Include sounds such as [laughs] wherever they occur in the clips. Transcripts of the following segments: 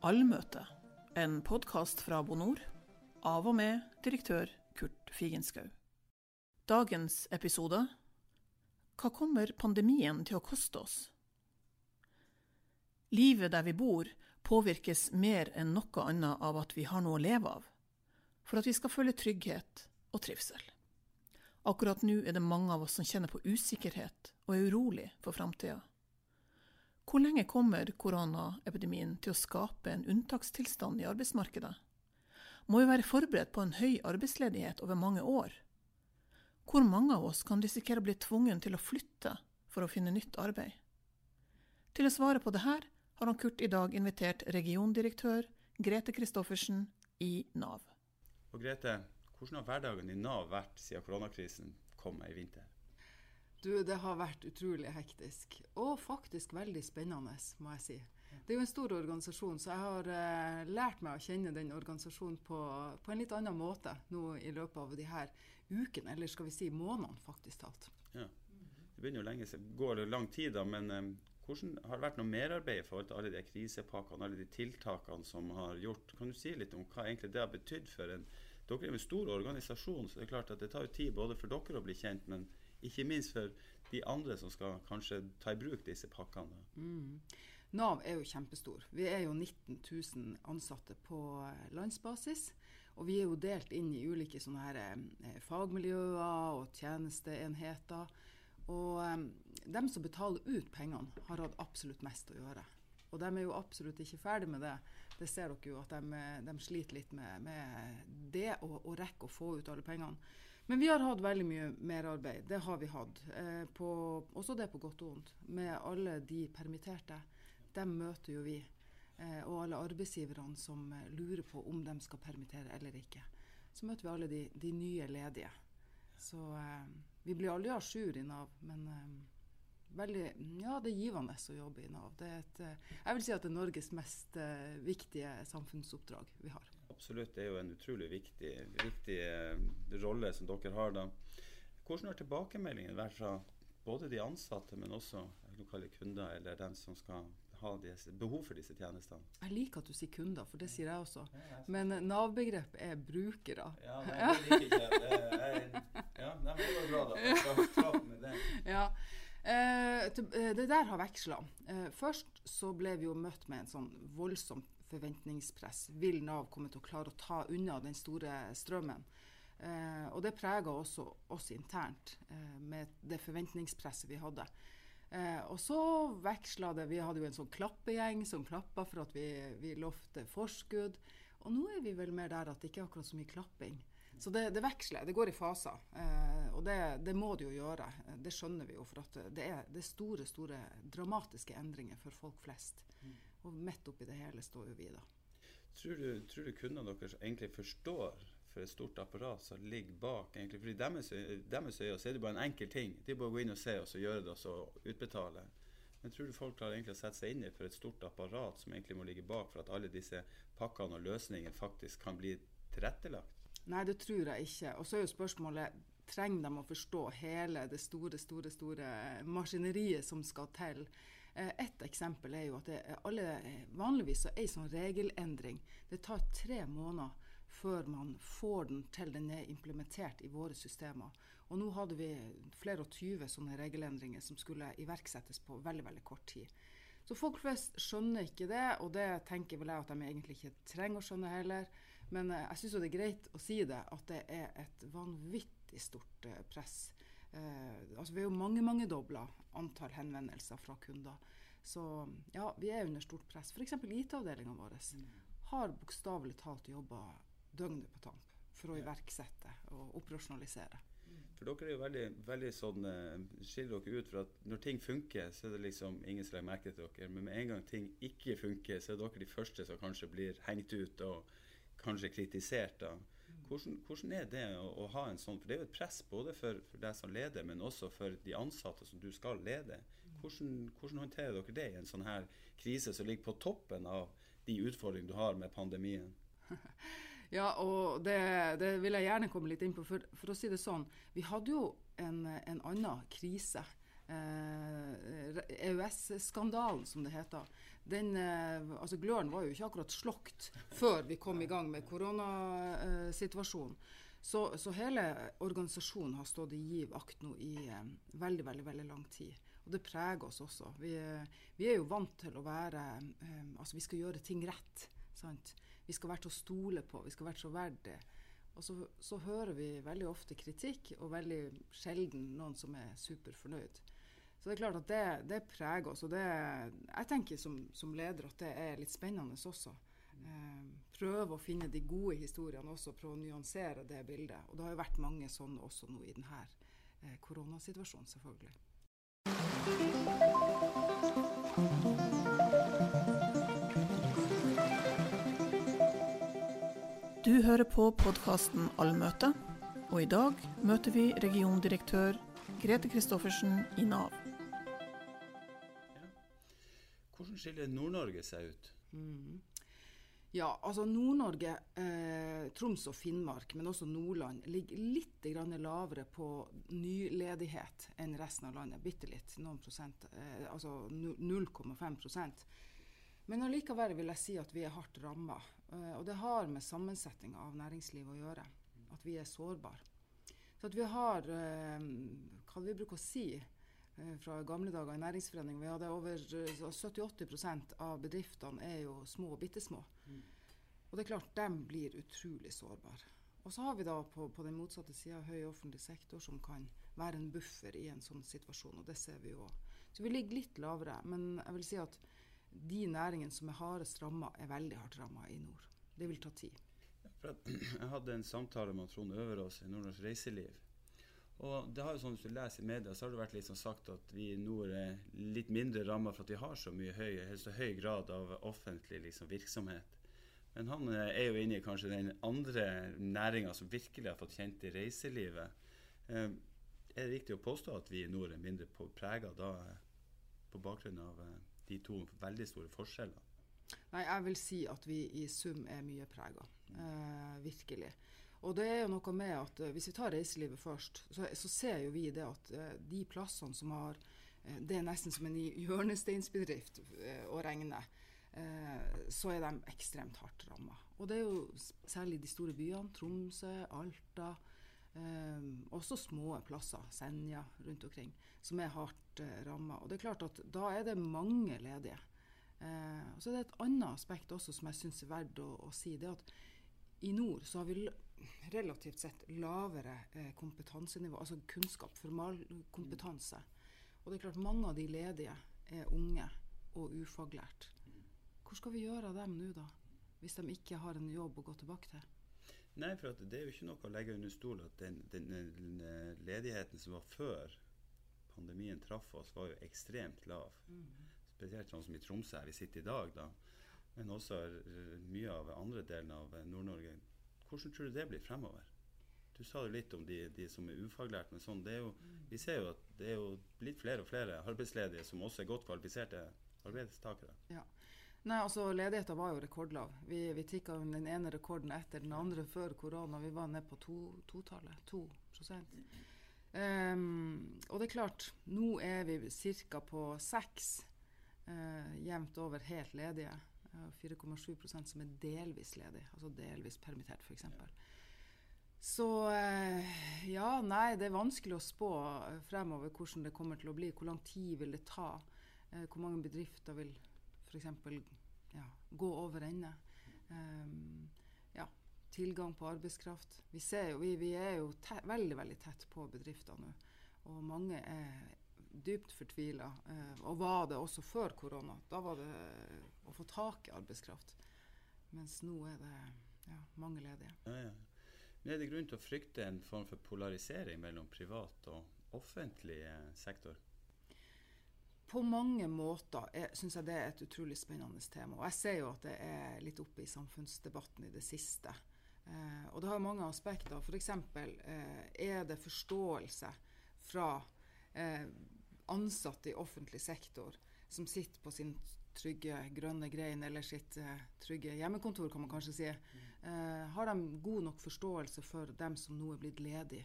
Allmøte, en podkast fra Bonor, av og med direktør Kurt Figenschou. Dagens episode Hva kommer pandemien til å koste oss? Livet der vi bor, påvirkes mer enn noe annet av at vi har noe å leve av, for at vi skal føle trygghet og trivsel. Akkurat nå er det mange av oss som kjenner på usikkerhet og er urolig for framtida. Hvor lenge kommer koronaepidemien til å skape en unntakstilstand i arbeidsmarkedet? Må vi være forberedt på en høy arbeidsledighet over mange år? Hvor mange av oss kan risikere å bli tvungen til å flytte for å finne nytt arbeid? Til å svare på det her har han Kurt i dag invitert regiondirektør Grete Christoffersen i Nav. Og Grete, hvordan har hverdagen i Nav vært siden koronakrisen kom i vinter? Du, det har vært utrolig hektisk. Og faktisk veldig spennende, må jeg si. Det er jo en stor organisasjon, så jeg har eh, lært meg å kjenne den organisasjonen på, på, en litt annen måte nå i løpet av de her ukene, eller skal vi si månedene, faktisk talt. Ja. Det begynner jo lenge, går lang tid, da, men eh, hvordan har det vært noe merarbeid i forhold til alle de krisepakkene, alle de tiltakene som har gjort? Kan du si litt om hva egentlig det har betydd for en Dere er jo en stor organisasjon, så det er klart at det tar jo tid både for dere å bli kjent, men ikke minst for de andre som skal kanskje ta i bruk disse pakkene. Mm. Nav er jo kjempestor. Vi er jo 19 000 ansatte på eh, landsbasis. Og vi er jo delt inn i ulike sånne her, eh, fagmiljøer og tjenesteenheter. Og um, dem som betaler ut pengene, har hatt absolutt mest å gjøre. Og de er jo absolutt ikke ferdig med det. Det ser dere jo at de, de sliter litt med, med det å rekke å få ut alle pengene. Men vi har hatt veldig mye merarbeid. Det har vi hatt. Eh, på, også det på godt og vondt. Med alle de permitterte. Dem møter jo vi. Eh, og alle arbeidsgiverne som eh, lurer på om de skal permittere eller ikke. Så møter vi alle de, de nye ledige. Så eh, vi blir aldri à jour i Nav, men eh, veldig, ja, det er givende å jobbe i Nav. Det er et, eh, jeg vil si at det er Norges mest viktige samfunnsoppdrag vi har absolutt. Det er jo en utrolig viktig, viktig eh, rolle som dere har da. Hvordan har tilbakemeldingen vært fra både de ansatte, men også lokale kunder, eller dem som skal ha disse, behov for disse tjenestene? Jeg liker at du sier kunder, for det sier jeg også. Men Nav-begrep er brukere. Ja, nei, det liker ikke jeg. Ja, nei, men det var bra, da. Jeg skal med det. Ja. Eh, eh, det der har veksla. Eh, først så ble vi jo møtt med en sånn voldsomt forventningspress. Vil Nav komme til å klare å ta unna den store strømmen? Eh, og det prega også oss internt, eh, med det forventningspresset vi hadde. Eh, og så veksla det. Vi hadde jo en sånn klappegjeng som klappa for at vi, vi lovte forskudd. Og nå er vi vel mer der at det ikke er akkurat så mye klapping. Så det, det veksler. Det går i faser. Eh, og det, det, må det jo gjøre. Det skjønner vi jo. For at det er, det er store, store dramatiske endringer for folk flest. Og midt oppi det hele står jo vi, da. Tror du, tror du kundene deres egentlig forstår for et stort apparat som ligger bak? egentlig? Fordi Deres, deres øyne er det bare en enkel ting. De bare gå inn og se, og så gjøre det, og så utbetaler. Men tror du folk klarer egentlig å sette seg inn i for et stort apparat som egentlig må ligge bak for at alle disse pakkene og løsningene faktisk kan bli tilrettelagt? Nei, det tror jeg ikke. Og så er jo spørsmålet trenger de å forstå hele det store, store, store maskineriet som skal til. Eh, et eksempel er jo at alle, vanligvis så er en sånn regelendring Det tar tre måneder før man får den til den er implementert i våre systemer. Og nå hadde vi flere og tyve sånne regelendringer som skulle iverksettes på veldig veldig kort tid. Så folk flest skjønner ikke det, og det tenker vel jeg at de egentlig ikke trenger å skjønne heller. Men eh, jeg syns det er greit å si det, at det er et vanvittig stort eh, press Eh, altså vi er jo mange mangedobla antall henvendelser fra kunder. Så ja, vi er under stort press. F.eks. IT-avdelinga vår har bokstavelig talt jobba døgnet på tamp for å iverksette og operasjonalisere. For dere er jo veldig, veldig sånn, eh, skiller dere ut for at når ting funker, så er det liksom ingen som legger merke til dere. Men med en gang ting ikke funker, så er dere de første som kanskje blir hengt ut og kanskje kritisert. da. Hvordan, hvordan, er det å, å, ha en sånn For det er jo et press både for, for, deg som leder, men også for de ansatte som du skal lede. Hvordan, hvordan, håndterer dere det i en sånn her krise som ligger på toppen av de utfordringene du har med pandemien? [laughs] Ja, og det, det, vil jeg gjerne komme litt inn på. For, for å si det sånn, vi hadde jo en, en annen krise EØS-skandalen, som det heter. Den, altså Gløren var jo ikke akkurat slokt før vi kom i gang med koronasituasjonen. Så, så, hele organisasjonen har stått i giv akt nå i eh, veldig, veldig, veldig lang tid. Og det preger oss også. Vi, vi er jo vant til å være eh, Altså, vi skal gjøre ting rett. Sant? Vi skal være til å stole på. Vi skal være troverdige. Og så, så, hører vi veldig ofte kritikk, og veldig sjelden noen som er superfornøyd. Så det er klart at det, det preger oss. Og det, jeg tenker som, som leder at det er litt spennende også. Eh, prøve å finne de gode historiene også, prøve å nyansere det bildet. Og det har jo vært mange sånne også nå i denne eh, koronasituasjonen, selvfølgelig. Du hører på podkasten Allmøte, og i dag møter vi regiondirektør Grete Christoffersen i Nav. Hvordan skiller Nord-Norge seg ut? Mm. Ja, altså Nord-Norge, eh, Troms og Finnmark, men også Nordland, ligger litt lavere på nyledighet enn resten av landet. Bitte litt. Noen prosent. Eh, altså 0,5% Men allikevel vil jeg si at vi er hardt ramma. Eh, og det har med sammensetninga av næringslivet å gjøre. At vi er sårbare. Så at vi har eh, Hva vi bruker å si fra gamle dager i næringsforening. Vi hadde over 70-80 eh, av bedriftene er jo små og bitte små. Og det er klart, de blir utrolig sårbare. Og så har vi da på, på den motsatte sida høy offentlig sektor som kan være en buffer i en sånn situasjon, og det ser vi jo òg. Så vi ligger litt lavere, men jeg vil si at de næringene som er hardest ramma, er veldig hardt ramma i nord. Det vil ta tid. [clears throat] Jeg hadde en samtale med Trond Øverås i Nordnorsk Reiseliv. Og det har jo sånn, Hvis du leser i media, så har det vært liksom sagt at vi i nord er litt mindre ramma for at vi har så mye høy, så høy grad av offentlig liksom, virksomhet. Men han eh, er jo inne i kanskje den andre næringa som virkelig har fått kjent i reiselivet. Eh, er det riktig å påstå at vi i nord er mindre prega da eh, på bakgrunn av de to veldig store forskjellene? Nei, jeg vil si at vi i sum er mye prega. Eh, virkelig. Og det er jo noe med at eh, Hvis vi tar reiselivet først, så, så ser jo vi det at eh, de plassene som har eh, Det er nesten som en hjørnesteinsbedrift å regne. Så er de ekstremt hardt ramma. Og det er jo særlig de store byene. Tromsø, Alta. Um, også små plasser, Senja rundt omkring, som er hardt uh, ramma. Og det er klart at da er det mange ledige. Uh, og så er det et annet aspekt også som jeg syns er verdt å, å, si. det at i nord så har vi relativt sett lavere eh, kompetansenivå, altså kunnskap, formalkompetanse. Og det er klart mange av de ledige er unge og ufaglært. Hvor skal vi gjøre av dem nå, da? Hvis de ikke har en jobb å gå tilbake til? Nei, for det er jo ikke noe å legge under stol at den, den, den, ledigheten som var før pandemien traff oss, var jo ekstremt lav. Mm. Spesielt sånn som i Tromsø, her vi sitter i dag, da. Men også mye av andre delen av Nord-Norge. Hvordan tror du det blir fremover? Du sa jo litt om de, de som er ufaglært, men sånn, jo, vi ser jo at det er jo blitt flere og flere arbeidsledige som også er godt kvalifiserte arbeidstakere. Ja. Nei, altså Ledigheten var jo rekordlav. Vi, vi tikka den ene rekorden etter den andre før korona. Vi var ned på totallet. To, to um, Og det er klart, nå er vi ca. på seks uh, jevnt over helt ledige. Uh, 4,7% som er delvis ledig, altså delvis permittert f.eks. Så uh, ja, nei, det er vanskelig å spå fremover hvordan det kommer til å bli. Hvor lang tid vil det ta? Uh, hvor mange bedrifter vil f.eks. Ja, gå over ende. Ja, tilgang på arbeidskraft. Vi, jo, vi, vi er jo veldig veldig tett på bedrifter nå. Og mange er dypt fortvila. Uh, og var det også før korona. Da var det å få tak i arbeidskraft. Mens nå er det ja, mange ledige. Ja, ja. Men er det grunn til å frykte en form for polarisering mellom privat og offentlig eh, sektor? på mange måter syns jeg det er et utrolig spennende tema. Og jeg ser jo at det er litt oppe i samfunnsdebatten i det siste. Eh, og det har mange aspekter. F.eks. Eh, er det forståelse fra eh, ansatte i offentlig sektor som sitter på sin trygge grønne grein eller sitt uh, trygge hjemmekontor, kan man kanskje si. uh, har de god nok forståelse for dem som nå er blitt ledig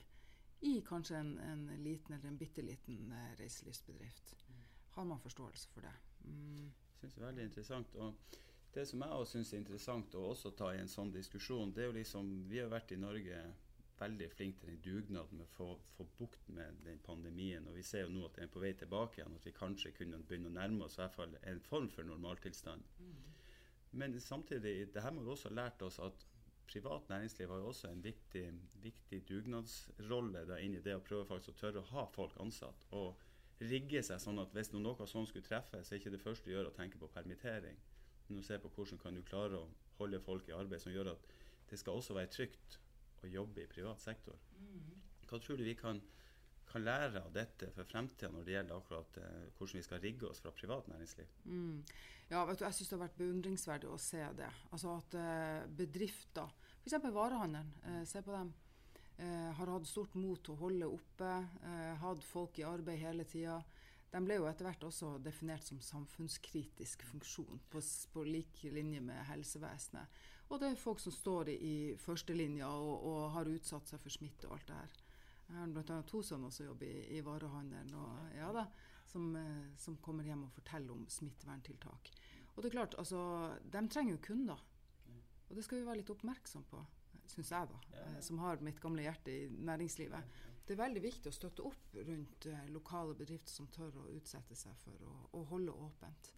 i kanskje en, en liten eller en bitte liten uh, reiselivsbedrift. Har man forståelse for det? Mm. Synes det er veldig interessant. og det som jeg også syns er interessant å ta i en sånn diskusjon, det er jo liksom Vi har vært i Norge veldig flinke til den dugnaden med å få, få, bukt med den pandemien. Og vi ser jo nå at den er på vei tilbake igjen, at vi kanskje kunne begynne å nærme oss i hvert fall en form for normaltilstand. Mm. Men samtidig, det her må vi også ha lært oss at privat næringsliv har jo også en viktig, viktig dugnadsrolle da inn i det å prøve faktisk å tørre å ha folk ansatt. og rigge seg sånn at hvis noe sånt skulle treffe, så er ikke det første du gjør å tenke på permittering men å se på hvordan kan du klare å holde folk i arbeid som gjør at det skal også være trygt å jobbe i privat sektor. Mm. Hva tror du vi kan, kan lære av dette for fremtida når det gjelder akkurat eh, hvordan vi skal rigge oss fra privat næringsliv? Mm. Ja, vet du, Jeg syns det har vært beundringsverdig å se det. Altså At eh, bedrifter, f.eks. varehandelen, eh, se på dem, eh, har hatt stort mot til å holde oppe, eh, hatt folk i arbeid hele tida. De ble jo etter hvert også definert som samfunnskritisk funksjon, på, på lik linje med helsevesenet. Og det er folk som står i, førstelinja og, og, har utsatt seg for smitte og alt det her. Jeg har bl.a. to som jobber i, i varehandelen, og, ja da, som, eh, som, kommer hjem og forteller om smitteverntiltak. Og det er klart, altså, De trenger jo kunder, og det skal vi være litt oppmerksom på, syns jeg, da, eh, som har mitt gamle hjerte i næringslivet det er veldig viktig å støtte opp rundt uh, lokale bedrifter som tør å utsette seg for å, å holde åpent.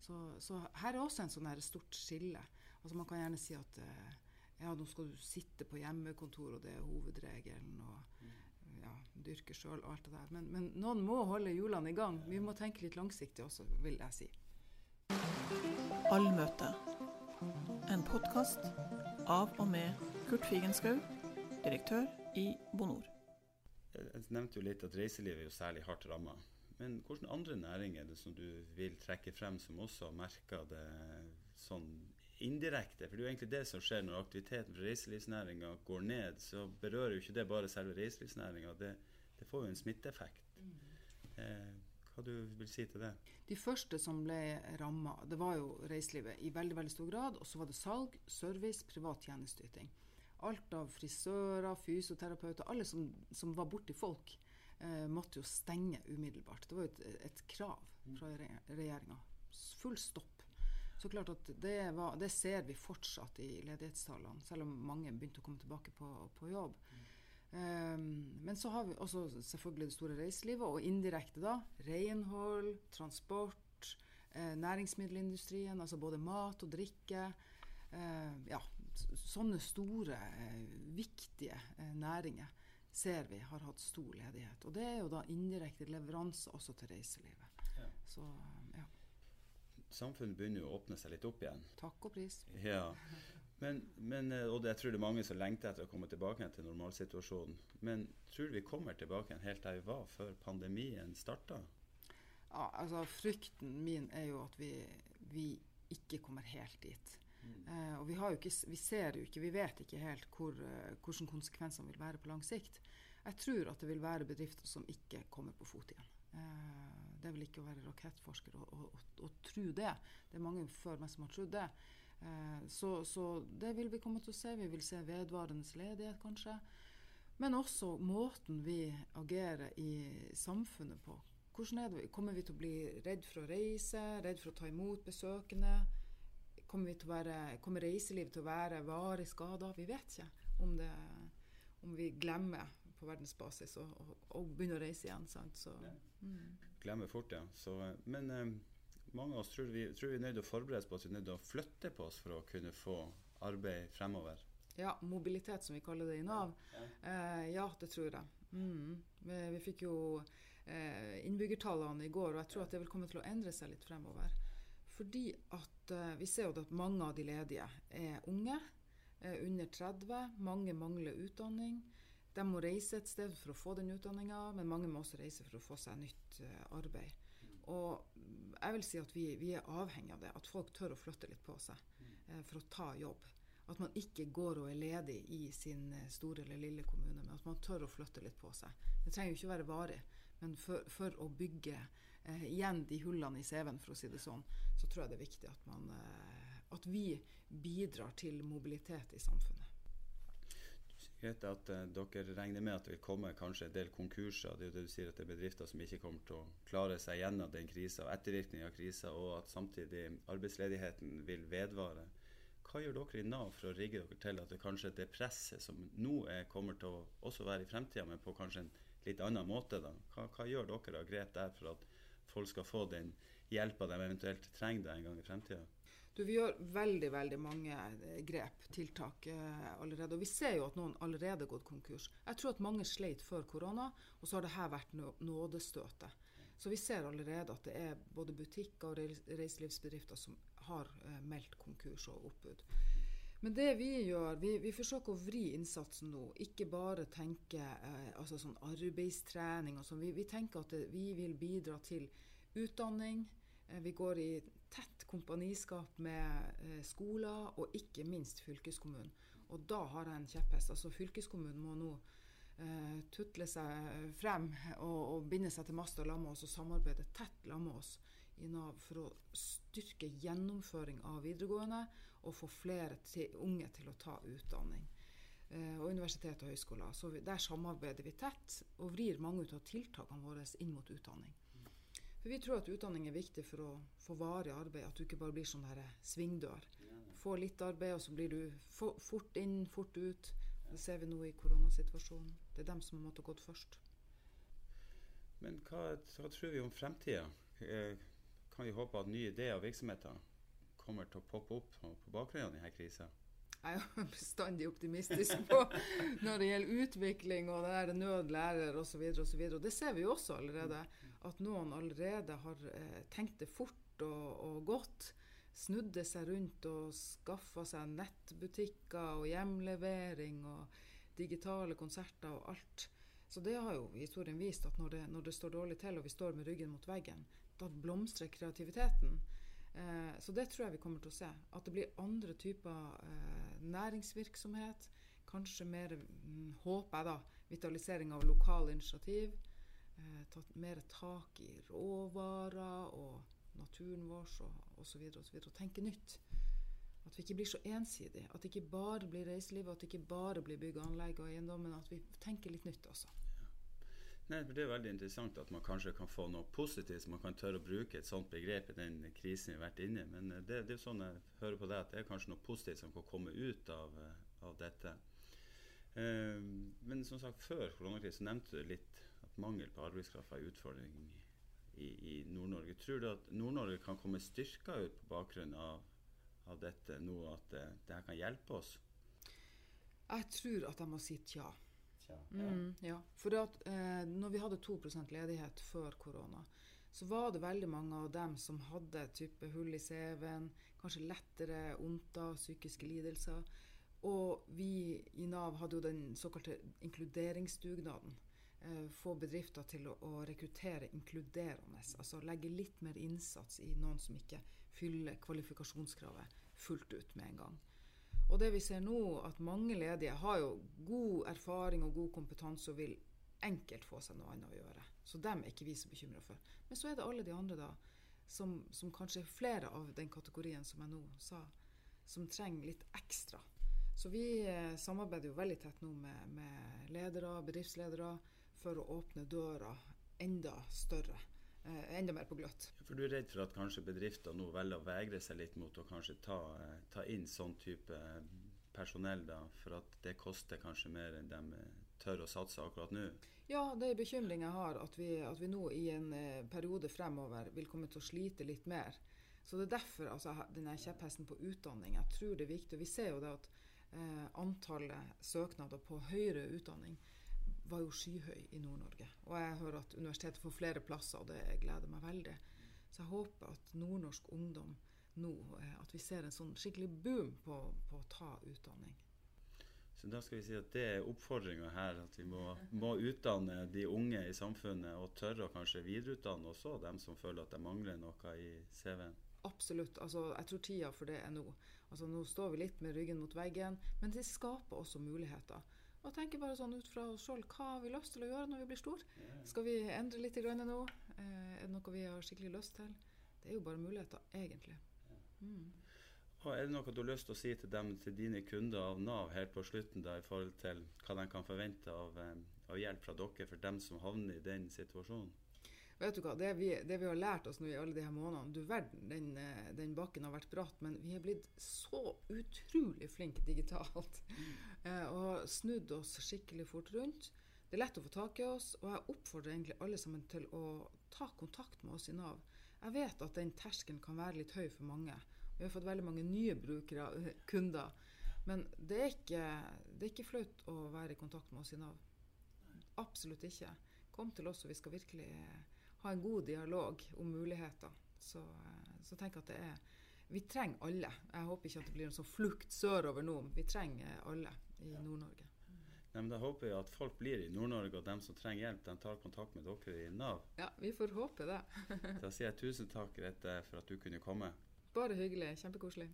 Så, så, her er også en sånn stort skille. Altså Man kan gjerne si at uh, ja, nå skal du sitte på hjemmekontor, og det er hovedregelen. og ja, dyrke sjøl og alt det der. Men, men, noen må holde hjulene i gang. Vi må tenke litt langsiktig også, vil jeg si. Allmøte. En podkast av og med Kurt Figenschou, direktør i Bonor. Jeg nevnte jo litt at reiselivet er jo særlig hardt ramma. Men hvilke andre næringer er det som du vil trekke frem som også har merka det sånn indirekte? For det er jo egentlig det som skjer når aktiviteten for reiselivsnæringa går ned. Så berører jo ikke det bare selve reiselivsnæringa, det, det, får jo en smitteeffekt. Mm. Eh, hva du vil si til det? De første som ble ramma, det var jo reiselivet i veldig veldig stor grad. Og så var det salg, service, privat tjenesteyting. Alt av frisører, fysioterapeuter, alle som, som var borti folk, eh, måtte jo stenge umiddelbart. Det var jo et, et krav fra regjeringa. Full stopp. Så klart at det, var, det, ser vi fortsatt i ledighetstallene, selv om mange begynte å komme tilbake på, på jobb. Um, men så har vi også selvfølgelig det store reiselivet, og indirekte da renhold, transport, eh, næringsmiddelindustrien, altså både mat og drikke. Eh, ja, sånne store, eh, viktige eh, næringer ser vi har hatt stor ledighet. Og det er jo da indirekte leveranse også til reiselivet. Ja. Så. Samfunnet begynner jo å åpne seg litt opp igjen. Takk og pris. Ja. [laughs] Men, men, eh, og jeg tror det er mange som lengter etter å komme tilbake til normalsituasjonen. Men tror du vi kommer tilbake helt der vi var før pandemien starta? Ja, altså Frykten min er jo at vi, vi ikke kommer helt dit. Uh, og vi, ikke, vi, ser jo ikke, vi vet ikke helt hvor, uh, hvordan konsekvensene vil være på lang sikt. Jeg tror at det vil være bedrifter som ikke kommer på fot igjen. Uh, det er vel ikke å være rakettforsker å tro det. Det er mange før meg som har trodd det. Så, så, det vil vi komme til å se. Vi vil se vedvarende ledighet, kanskje. Men også måten vi agerer i samfunnet på. Det? Kommer vi til å bli redd for å reise, redd for å ta imot besøkende? Kommer, være, kommer reiselivet til å være varig skada? Vi vet ikke om, det, om, vi glemmer på verdensbasis og, og, og begynner å reise igjen. Så, mm. Glemmer fort, ja. Så, men eh, mange av oss tror vi, tror vi er nødt til å forberede oss på at vi er nødt til å flytte på oss for å kunne få arbeid fremover. Ja, mobilitet som vi kaller det i Nav. Ja, eh, ja det tror jeg. Mm. Vi, vi, fikk jo eh, innbyggertallene i går, og jeg tror at det vil komme til å endre seg litt fremover. Fordi at eh, vi ser jo at mange av de ledige er unge, er under 30. Mange mangler utdanning. De må reise et sted for å få den utdanninga, men mange må også reise for å få seg nytt uh, arbeid. Og jeg vil si at vi, vi, er avhengig av det, at folk tør å flytte litt på seg uh, for å ta jobb. At man ikke går og er ledig i sin store eller lille kommune, men at man tør å flytte litt på seg. Det trenger jo ikke være varig, men for, for å bygge eh, igjen de hullene i CV-en, for å si det sånn, så tror jeg det er viktig at, man, eh, at vi bidrar til mobilitet i samfunnet. Vet at uh, dere regner med at det vil komme kanskje en del konkurser. Det er jo det du sier at det er bedrifter som ikke kommer til å klare seg gjennom den krisa og ettervirkningen av krisa, og at samtidig arbeidsledigheten vil vedvare. Hva gjør dere i Nav for å rigge dere til at det kanskje det presset som nå er, kommer til å også være i fremtida, men på kanskje en litt annen måte? da? Hva, hva gjør dere av grep der for at folk skal få den hjelpa de eventuelt trenger en gang i fremtida? Du, vi gjør veldig veldig mange eh, grep, tiltak, eh, allerede. Og vi ser jo at noen allerede har gått konkurs. Jeg tror at mange sleit før korona, og så har dette vært nådestøtet. Så vi ser allerede at det er både butikker og reiselivsbedrifter som har eh, meldt konkurs og oppbud. Men det vi gjør, vi, vi, forsøker å vri innsatsen nå. Ikke bare tenke eh, altså sånn arbeidstrening og sånn. Vi, vi, tenker at det, vi vil bidra til utdanning. Eh, vi går i tett kompaniskap med eh, skoler og ikke minst fylkeskommunen. Og da har jeg en kjepphest. Altså Fylkeskommunen må nå eh, tutle seg frem og, og, binde seg til masta og med oss og samarbeide tett sammen med oss i Nav for å styrke gjennomføring av videregående og få flere til, unge til å ta utdanning. Eh, og universitet og høyskoler. Så vi, Der samarbeider vi tett og vrir mange av tiltakene våre inn mot utdanning. For Vi tror at utdanning er viktig for å få varig arbeid. At du ikke bare blir sånn der svingdør. Få litt arbeid, og så blir du fort inn, fort ut. Det ser vi nå i koronasituasjonen. Det er dem som har måttet gått først. Men hva, hva tror vi om fremtida? Eh, kan vi håpe at nye ideer og virksomheter kommer til å poppe opp på bakgrunn av denne krisa? Jeg er bestandig optimistisk på når det gjelder utvikling og det der nød lærer osv. Og det ser vi jo også allerede at noen allerede har eh, tenkt det fort og, og godt. Snudde seg rundt og skaffa seg nettbutikker og hjemlevering og digitale konserter og alt. Så det har jo historien vist at når det, når det står dårlig til og vi står med ryggen mot veggen, da blomstrer kreativiteten. Eh, så det tror jeg vi kommer til å se. At det blir andre typer eh, næringsvirksomhet. Kanskje mer, hm, håper jeg da, vitalisering av lokale initiativ eh, tatt mer tak i råvarer og naturen vår og osv. Og, og, og tenke nytt. At vi ikke blir så ensidige. At det ikke bare blir reiseliv, at det ikke bare blir bygg og anlegg og eiendom, men at vi tenker litt nytt også. Nei, for Det er veldig interessant at man kanskje kan få noe positivt, så man kan tørre å bruke et sånt begrep i den krisen vi har vært inne i. Men eh, det, det er sånn jeg hører på det, at det er kanskje noe positivt som kan komme ut av, eh, av dette. Eh, men som sagt, før koronakrisen nevnte du litt at mangel på arbeidskraft var en utfordring i, i Nord-Norge. Tror du at Nord-Norge kan komme styrka ut på bakgrunn av, av dette nå, at det, det, her kan hjelpe oss? Jeg tror at jeg må si tja. Ja. Mm, ja. For at, eh, når vi hadde 2 ledighet før korona, så var det veldig mange av dem som hadde type hull i CV-en, kanskje lettere vondter, psykiske lidelser. Og vi i Nav hadde jo den såkalte inkluderingsdugnaden eh, få bedrifter til å, å, rekruttere inkluderende. Altså legge litt mer innsats i noen som ikke fyller kvalifikasjonskravet fullt ut med en gang. Og det vi ser nå, at mange ledige har jo god erfaring og god kompetanse og vil enkelt få seg noe annet å gjøre. Så dem er ikke vi så bekymra for. Men så er det alle de andre, da, som, som kanskje er flere av den kategorien som jeg nå sa, som trenger litt ekstra. Så vi eh, samarbeider jo veldig tett nå med, med ledere, bedriftsledere, for å åpne døra enda større. Eh, enda mer på gløtt. For Du er redd for at kanskje bedrifter nå velger å vegre seg litt mot å kanskje ta, eh, ta inn sånn type eh, personell, da, for at det koster kanskje mer enn de tør å satse akkurat nå? Ja, det er bekymring jeg har, at vi, at vi nå i en periode fremover vil komme til å slite litt mer. Så det er derfor altså, denne kjepphesten på utdanning. Jeg tror det er viktig. Vi ser jo det at eh, antallet søknader på høyere utdanning var jo skyhøy i Nord-Norge. Og jeg hører at universitetet får flere plasser, og det gleder meg veldig. Så jeg håper at nordnorsk ungdom nå eh, At vi ser en sånn skikkelig boom på, på å ta utdanning. Så da skal vi si at det er oppfordringa her, at vi må, må, utdanne de unge i samfunnet og tørre å kanskje videreutdanne også dem som føler at de mangler noe i CV-en? Absolutt. Altså, jeg tror tida for det er nå. Altså, nå står vi litt med ryggen mot veggen, men det skaper også muligheter. Og tenker bare sånn ut fra oss sjøl hva har vi lyst til å gjøre når vi blir store? Skal vi endre litt nå? Eh, er det noe vi har skikkelig lyst til? Det er jo bare muligheter, egentlig. Mm. Og Er det noe du har lyst til å si til, dem, til dine kunder av Nav helt på slutten, da, i forhold til hva de kan forvente av, eh, av hjelp fra dere for dem som havner i den situasjonen? Vet du hva, det vi, det vi har lært oss nå i alle de her månedene Du verden, den, eh, den bakken har vært bratt, men vi er blitt så utrolig flinke digitalt. Eh, og snudd oss skikkelig fort rundt. Det er lett å få tak i oss, og jeg oppfordrer egentlig alle sammen til å ta kontakt med oss i Nav. Jeg vet at den terskelen kan være litt høy for mange. Vi har fått veldig mange nye brukere, eh, kunder. Men det er, ikke, det er ikke flaut å være i kontakt med oss i Nav. Absolutt ikke. Kom til oss, og vi skal virkelig eh, ha en god dialog om muligheter. Så, eh, så tenk at det er Vi trenger alle. Jeg håper ikke at det blir en sånn flukt sørover nå. Vi trenger alle i Nord-Norge. Nei, men Da håper vi at folk blir i Nord-Norge, og dem som trenger hjelp, de tar kontakt med dere i Nav. Ja, vi får håpe det. Da sier jeg tusen takk, Rette, for at du kunne komme. Bare hyggelig. Kjempekoselig.